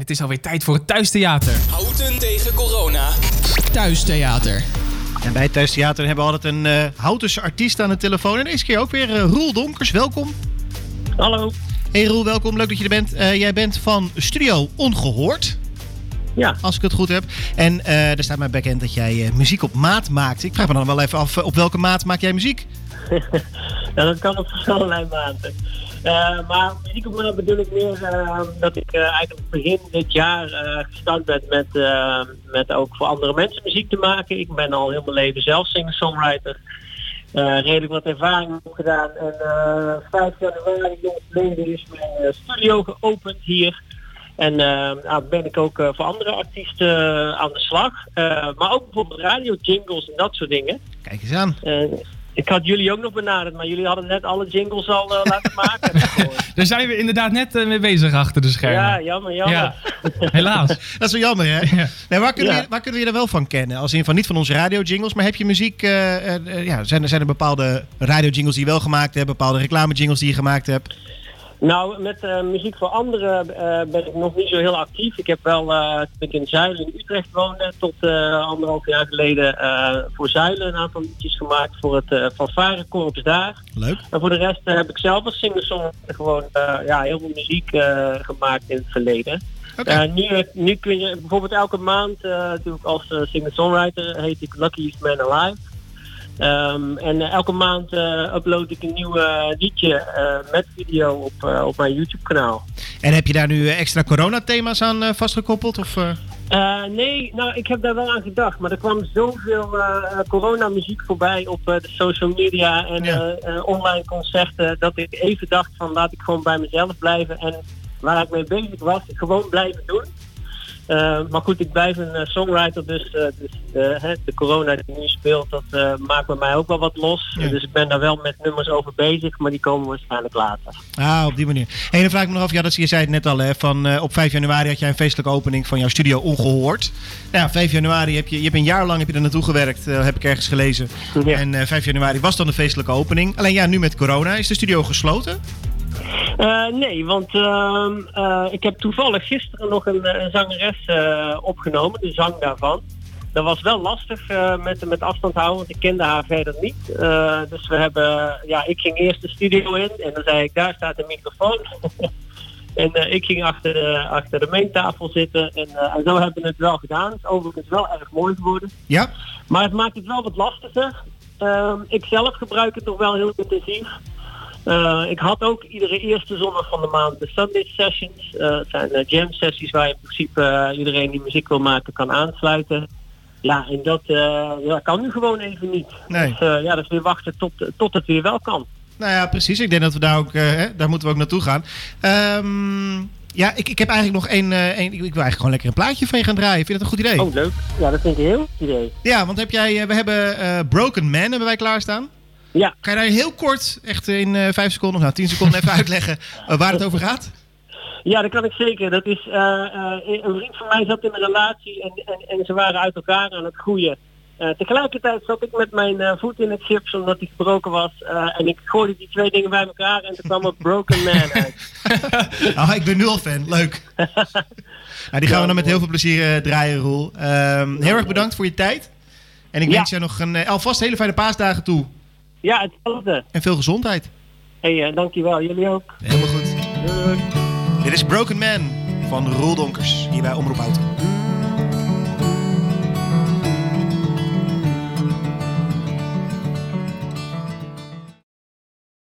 het is alweer tijd voor het thuistheater. Houten tegen corona. Thuistheater. En bij het Thuistheater hebben we altijd een eh Houtense artiest aan de telefoon. En deze keer ook weer eh, Roel Donkers, welkom. Hallo. Hey Roel, welkom. Leuk dat je er bent. Eh, jij bent van Studio Ongehoord, Ja, als ik het goed heb. En eh er staat mij bekend dat jij eh, muziek op maat maakt. Ik vraag me dan wel even af, op welke maat maak jij muziek? ja, dat kan op allerlei maanden. Eh, maar muziek op bedoel ik meer eh, dat ik eh, eigenlijk begin dit jaar gestart ben met, met ook voor andere mensen muziek te maken. Ik ben al heel mijn leven zelf singer-songwriter. Redelijk wat ervaring opgedaan. En eh 5 januari jongsleden is mijn studio geopend hier. En nou, ben ik ook voor andere artiesten aan de slag. Maar ook bijvoorbeeld radio jingles en dat soort dingen. Kijk eens aan. Ik had jullie ook nog benaderd, maar jullie hadden net alle jingles al eh, laten maken. Daar zijn we inderdaad net eh, mee bezig achter de schermen. ja, jammer, jammer. Ja, helaas. Dat is wel jammer, hè? Ja. Nee, waar, kunnen Ja. we, waar kunnen we je er wel van kennen? Als in van niet van onze radio-jingles, maar heb je muziek... eh, eh, eh, ja, zijn, er, zijn er bepaalde radio-jingles die je wel gemaakt hebt? Bepaalde reclame-jingles die je gemaakt hebt? Nou, met eh, muziek voor anderen eh, ben ik nog niet zo heel actief. Ik heb wel, eh, toen ik in Zuilen in Utrecht woonde, tot anderhalf jaar geleden voor Zuilen een aantal liedjes gemaakt voor het uh, fanfarekorps daar. Leuk. En voor de rest heb ik zelf als singer-songwriter gewoon ja, heel veel muziek gemaakt in het verleden. Eh, nu, nu kun je bijvoorbeeld elke maand, doe ik als singer-songwriter, heet ik Luckiest Man Alive. Ehm, en elke maand eh, upload ik een nieuw eh, liedje eh, met video op, op mijn YouTube kanaal. En heb je daar nu extra coronathema's aan vastgekoppeld? Of, nee, nou ik heb daar wel aan gedacht, maar er kwam zoveel uh, coronamuziek voorbij op uh, de social media en Ja. online concerten dat ik even dacht van laat ik gewoon bij mezelf blijven en waar ik mee bezig was, gewoon blijven doen. Uh, maar goed, ik blijf een uh, songwriter, dus, uh, dus hè, de corona die nu speelt, dat maakt bij mij ook wel wat los. Ja. Dus ik ben daar wel met nummers over bezig, maar die komen waarschijnlijk later. Ah, op die manier. Hey, dan vraag ik me nog af, ja, dat, je zei het net al, hè, van, op 5 januari had jij een feestelijke opening van jouw studio Ongehoord. Nou, ja, 5 januari heb je, je hebt een jaar lang heb je er naartoe gewerkt, heb ik ergens gelezen. Ja. En uh, 5 januari was dan de feestelijke opening. Alleen ja, nu met corona is de studio gesloten. Uh, nee, want uh, uh, ik heb toevallig gisteren nog een, een zangeres eh, opgenomen, de zang daarvan. Dat was wel lastig met, met afstand houden, want ik kende haar verder niet. dus we hebben, ja, ik ging eerst de studio in en dan zei ik, daar staat de microfoon. en ik ging achter de, achter de meentafel zitten en, en zo hebben we het wel gedaan. Het is overigens wel erg mooi geworden. Ja. Maar het maakt het wel wat lastiger. Ehm, ik zelf gebruik het nog wel heel intensief. Uh, ik had ook iedere eerste zondag van de maand de Sunday Sessions. Uh, het zijn uh, jam sessies waar je in principe iedereen die muziek wil maken kan aansluiten. Ja, en dat ja, kan nu gewoon even niet. Nee. Dus ja, dat is weer wachten tot, tot het weer wel kan. Nou ja, precies. Ik denk dat we daar ook, hè, daar moeten we ook naartoe gaan. Um, ja, ik, ik heb eigenlijk nog één, één. Ik wil eigenlijk gewoon lekker een plaatje van je gaan draaien. Vind je dat een goed idee? Oh, leuk. Ja, dat vind ik een heel goed idee. Ja, want heb jij, we hebben Broken Man hebben wij klaarstaan. Ja. Kan je daar heel kort, echt in uh, vijf seconden of nou tien seconden even uitleggen uh, waar het over gaat? Ja, dat kan ik zeker. Dat is, uh, een vriend van mij zat in een relatie en, en, en ze waren uit elkaar aan het groeien. tegelijkertijd zat ik met mijn voet in het gips omdat hij gebroken was. en ik gooide die twee dingen bij elkaar en toen kwam er Broken Man uit. oh, ik ben nu al fan. Leuk. nou, die gaan we dan met heel veel plezier draaien, Roel. Um, heel erg bedankt voor je tijd. En ik Ja. wens jou nog een, alvast hele fijne paasdagen toe. Ja, hetzelfde. En veel gezondheid. Hé, hey, uh, dankjewel. Jullie ook. Helemaal goed. Doei. Dit is Broken Man van Roel Donkers, hier bij Omroep Auto.